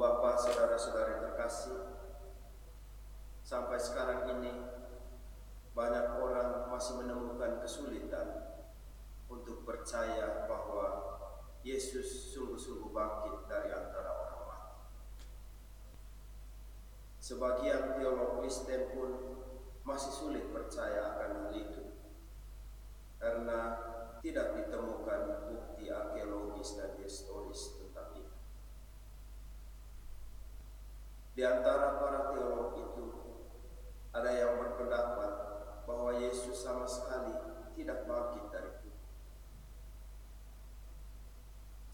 Bapak, saudara-saudara terkasih, sampai sekarang ini banyak orang masih menemukan kesulitan untuk percaya bahwa Yesus sungguh-sungguh bangkit dari antara orang mati. Sebagian teolog Kristen pun masih sulit percaya akan hal itu karena tidak ditemukan bukti arkeologis dan historis tentang itu. Di antara para teolog itu, ada yang berpendapat bahwa Yesus sama sekali tidak bangkit dari kubur.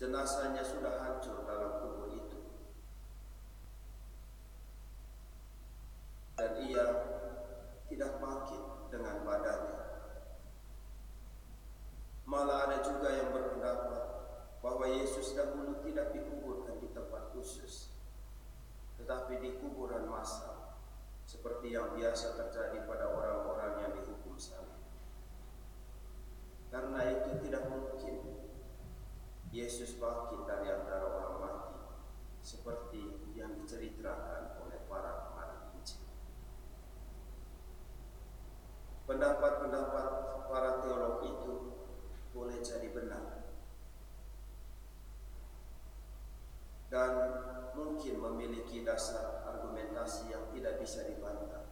Jenazahnya sudah hancur dalam kubur itu. Dan ia tidak bangkit dengan badannya. Malah ada juga yang berpendapat bahwa Yesus dahulu tidak dikuburkan di tempat khusus, tetapi di kuburan massal seperti yang biasa terjadi pada orang-orang yang dihukum salib. Karena itu tidak mungkin Yesus bangkit dari antara orang mati seperti yang diceritakan oleh para pengarang Injil. Pendapat-pendapat para teolog itu dasar argumentasi yang tidak bisa dibantah.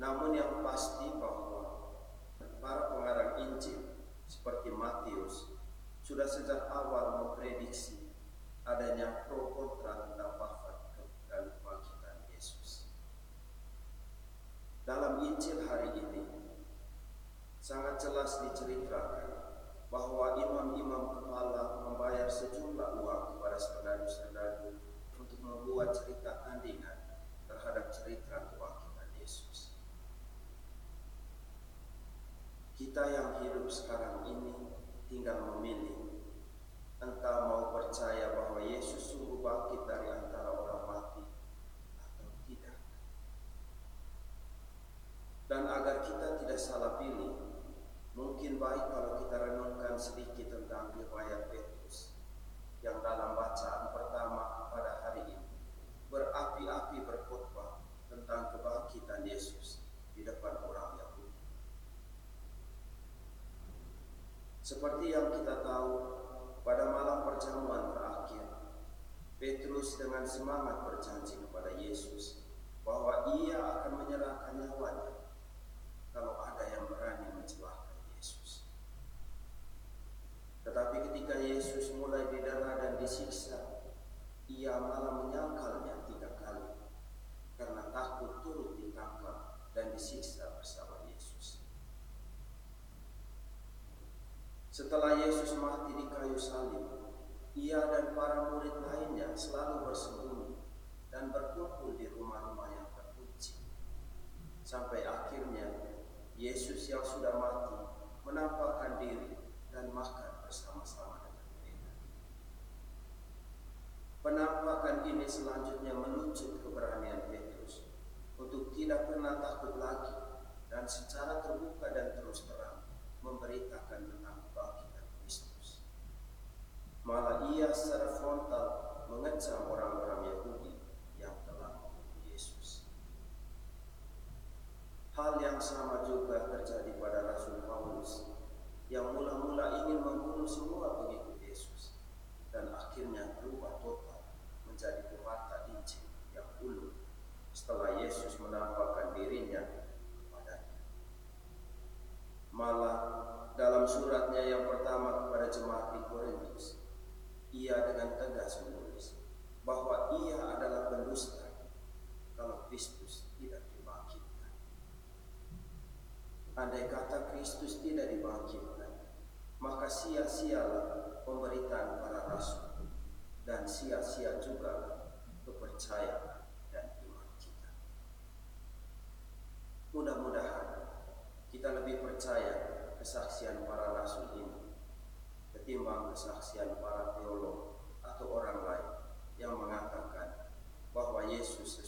Namun yang pasti bahwa para pengarang Injil seperti Matius sudah sejak awal memprediksi adanya pro kontra tentang wafat dan kebangkitan Yesus. Dalam Injil hari ini sangat jelas diceritakan bahwa imam-imam kepala membayar sejumlah uang kepada serdadu-serdadu untuk membuat cerita tandingan terhadap cerita kebangkitan Yesus. Kita yang hidup sekarang ini tinggal memilih entah mau percaya bahwa Yesus sungguh bangkit dari antara orang mati atau tidak. Dan agar kita tidak salah pilih, Mungkin baik kalau kita renungkan sedikit tentang riwayat Petrus yang dalam bacaan pertama pada hari ini berapi-api berkhotbah tentang kebangkitan Yesus di depan orang Yahudi. Seperti yang kita tahu, pada malam perjamuan terakhir, Petrus dengan semangat berjanji kepada Yesus bahwa ia akan menyerahkan nyawanya kalau ada yang berani mencelakakan. Tetapi ketika Yesus mulai didera dan disiksa, ia malah menyangkalnya tiga kali karena takut turut ditangkap dan disiksa bersama Yesus. Setelah Yesus mati di kayu salib, ia dan para murid lainnya selalu bersembunyi dan berkumpul di rumah-rumah yang terkunci. Sampai akhirnya Yesus yang sudah mati menampakkan diri dan makan bersama-sama dengan mereka. Penampakan ini selanjutnya menuntut keberanian Petrus untuk tidak pernah takut lagi dan secara terbuka dan terus terang memberitakan tentang. Malah ia secara frontal mengecam orang-orang Yahudi yang telah membunuh Yesus. Hal yang sama juga terjadi pada Rasul Paulus yang mula-mula ingin membunuh semua pengikut Yesus dan akhirnya berubah total menjadi pemata Injil yang ulung setelah Yesus menampakkan dirinya kepadanya. Malah dalam suratnya yang pertama kepada jemaat di Korintus, ia dengan tegas menulis bahwa ia adalah pendusta kalau Kristus tidak dibangkitkan. Andai kata Kristus tidak dibangkitkan, maka sia-sialah pemberitaan para rasul dan sia-sia juga kepercayaan dan iman kita. Mudah-mudahan kita lebih percaya kesaksian para rasul ini ketimbang kesaksian para teolog atau orang lain yang mengatakan bahwa Yesus